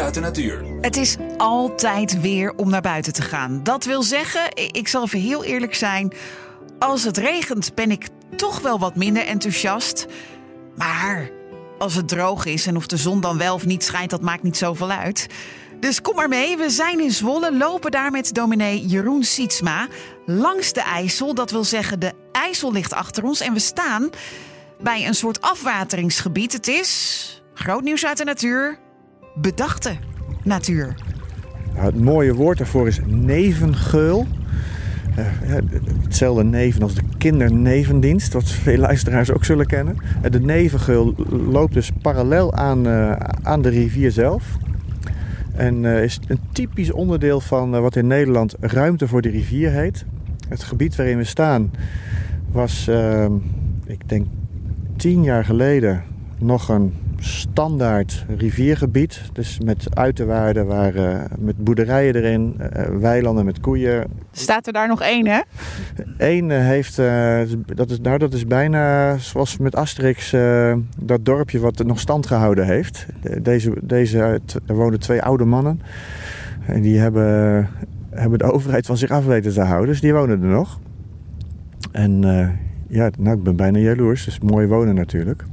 uit de natuur. Het is altijd weer om naar buiten te gaan. Dat wil zeggen, ik zal even heel eerlijk zijn. Als het regent ben ik toch wel wat minder enthousiast. Maar als het droog is en of de zon dan wel of niet schijnt, dat maakt niet zoveel uit. Dus kom maar mee, we zijn in Zwolle, lopen daar met dominee Jeroen Sietsma langs de IJssel. Dat wil zeggen, de IJssel ligt achter ons en we staan bij een soort afwateringsgebied. Het is, groot nieuws uit de natuur, bedachte natuur. Het mooie woord daarvoor is nevengeul. Uh, hetzelfde neven als de kindernevendienst, wat veel luisteraars ook zullen kennen. Uh, de nevengeul loopt dus parallel aan, uh, aan de rivier zelf. En is een typisch onderdeel van wat in Nederland ruimte voor de rivier heet. Het gebied waarin we staan was, ik denk tien jaar geleden, nog een standaard riviergebied. Dus met uiterwaarden, waar, uh, met boerderijen erin, uh, weilanden met koeien. Staat er daar nog één, hè? Eén uh, heeft, dat, is, nou, dat is bijna zoals met Asterix, dat dorpje wat nog stand gehouden heeft. Deze, deze, er wonen twee oude mannen. En die hebben, hebben de overheid van zich af weten te houden. Dus die wonen er nog. En ja, nou, ik ben bijna jaloers. Dus mooi wonen natuurlijk.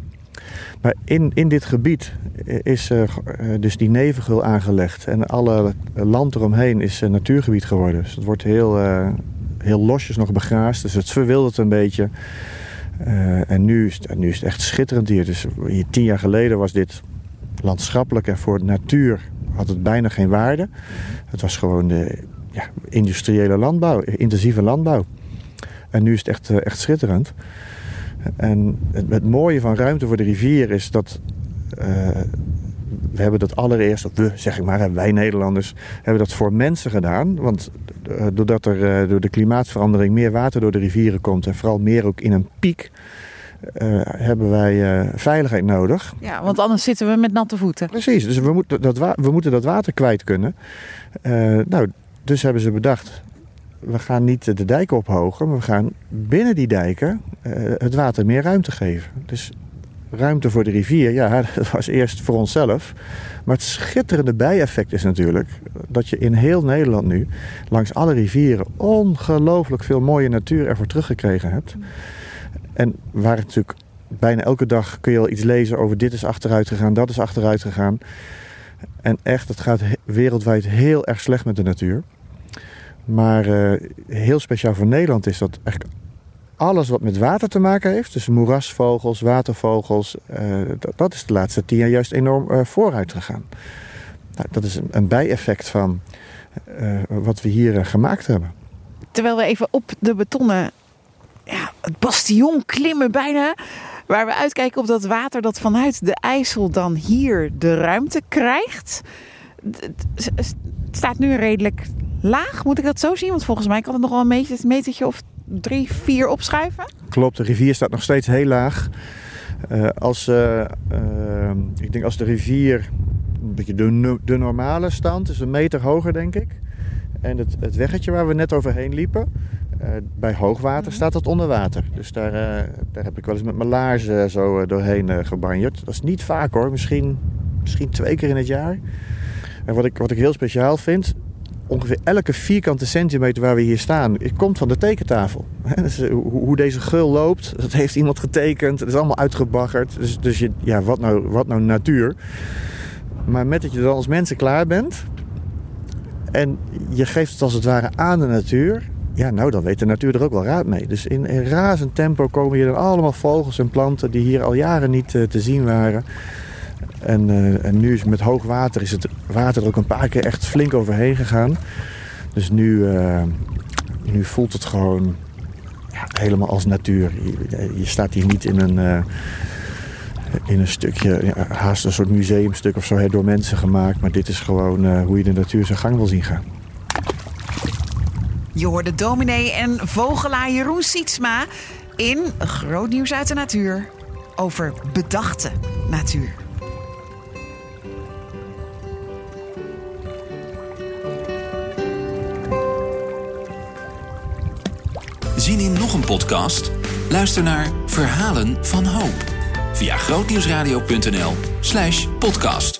Maar in, in dit gebied is uh, dus die nevengul aangelegd. En alle land eromheen is uh, natuurgebied geworden. Dus het wordt heel, uh, heel losjes nog begraasd. Dus het verwildert een beetje. en nu is, het, nu is het echt schitterend hier. Dus hier, tien jaar geleden was dit landschappelijk en voor natuur had het bijna geen waarde. Het was gewoon de ja, industriële landbouw, intensieve landbouw. En nu is het echt, echt schitterend. En het, het, mooie van ruimte voor de rivier is dat. Uh, we hebben dat allereerst, of we zeg ik maar, wij Nederlanders, hebben dat voor mensen gedaan. Want uh, doordat er uh, door de klimaatverandering meer water door de rivieren komt en vooral meer ook in een piek, hebben wij veiligheid nodig. Ja, want anders zitten we met natte voeten. Precies, dus we moeten dat, we moeten dat water kwijt kunnen. nou, dus hebben ze bedacht, we gaan niet de dijken ophogen, maar we gaan binnen die dijken uh, het water meer ruimte geven. Dus ruimte voor de rivier, ja, dat was eerst voor onszelf. Maar het schitterende bijeffect is natuurlijk dat je in heel Nederland nu langs alle rivieren ongelooflijk veel mooie natuur ervoor teruggekregen hebt. En waar natuurlijk bijna elke dag kun je al iets lezen over dit is achteruit gegaan, dat is achteruit gegaan. En echt, het gaat wereldwijd heel erg slecht met de natuur. Maar uh, heel speciaal voor Nederland is dat eigenlijk alles wat met water te maken heeft, dus moerasvogels, watervogels, uh, dat, dat, is de laatste tien jaar juist enorm uh, vooruit gegaan. Nou, dat is een, een bijeffect van wat we hier gemaakt hebben. Terwijl we even op de betonnen ja, het bastion klimmen bijna. Waar we uitkijken op dat water dat vanuit de IJssel dan hier de ruimte krijgt. Het staat nu redelijk laag, moet ik dat zo zien? Want volgens mij kan het nog wel een meter, een metertje of drie, vier opschuiven. Klopt, de rivier staat nog steeds heel laag. Uh, als, uh, uh, ik denk als de rivier een beetje de, de normale stand is een meter hoger, denk ik. En het, het weggetje waar we net overheen liepen, bij hoogwater staat dat onder water. Dus daar, daar heb ik wel eens met mijn laarzen zo doorheen gebanjerd. Dat is niet vaak hoor, misschien, misschien twee keer in het jaar. En wat ik, wat ik heel speciaal vind, ongeveer elke vierkante centimeter waar we hier staan, komt van de tekentafel. Dus, eh, hoe deze gul loopt, dat heeft iemand getekend. Het is allemaal uitgebaggerd. Dus, dus je, ja, wat nou, wat nou natuur? Maar met dat je dan als mensen klaar bent en je geeft het als het ware aan de natuur, ja, nou dan weet de natuur er ook wel raad mee. Dus in, in razend tempo komen hier dan allemaal vogels en planten die hier al jaren niet uh, te zien waren. En, uh, en nu is met hoog water is het water er ook een paar keer echt flink overheen gegaan. Dus nu, uh, nu voelt het gewoon ja, helemaal als natuur. Je, je, staat hier niet in een, uh, in een stukje, ja, haast een soort museumstuk of zo, door mensen gemaakt. Maar dit is gewoon hoe je de natuur zijn gang wil zien gaan. Je hoorde dominee en vogelaar Jeroen Sietsma in Groot Nieuws uit de Natuur over bedachte natuur. Zien in nog een podcast? Luister naar Verhalen van Hoop via grootnieuwsradio.nl/podcast.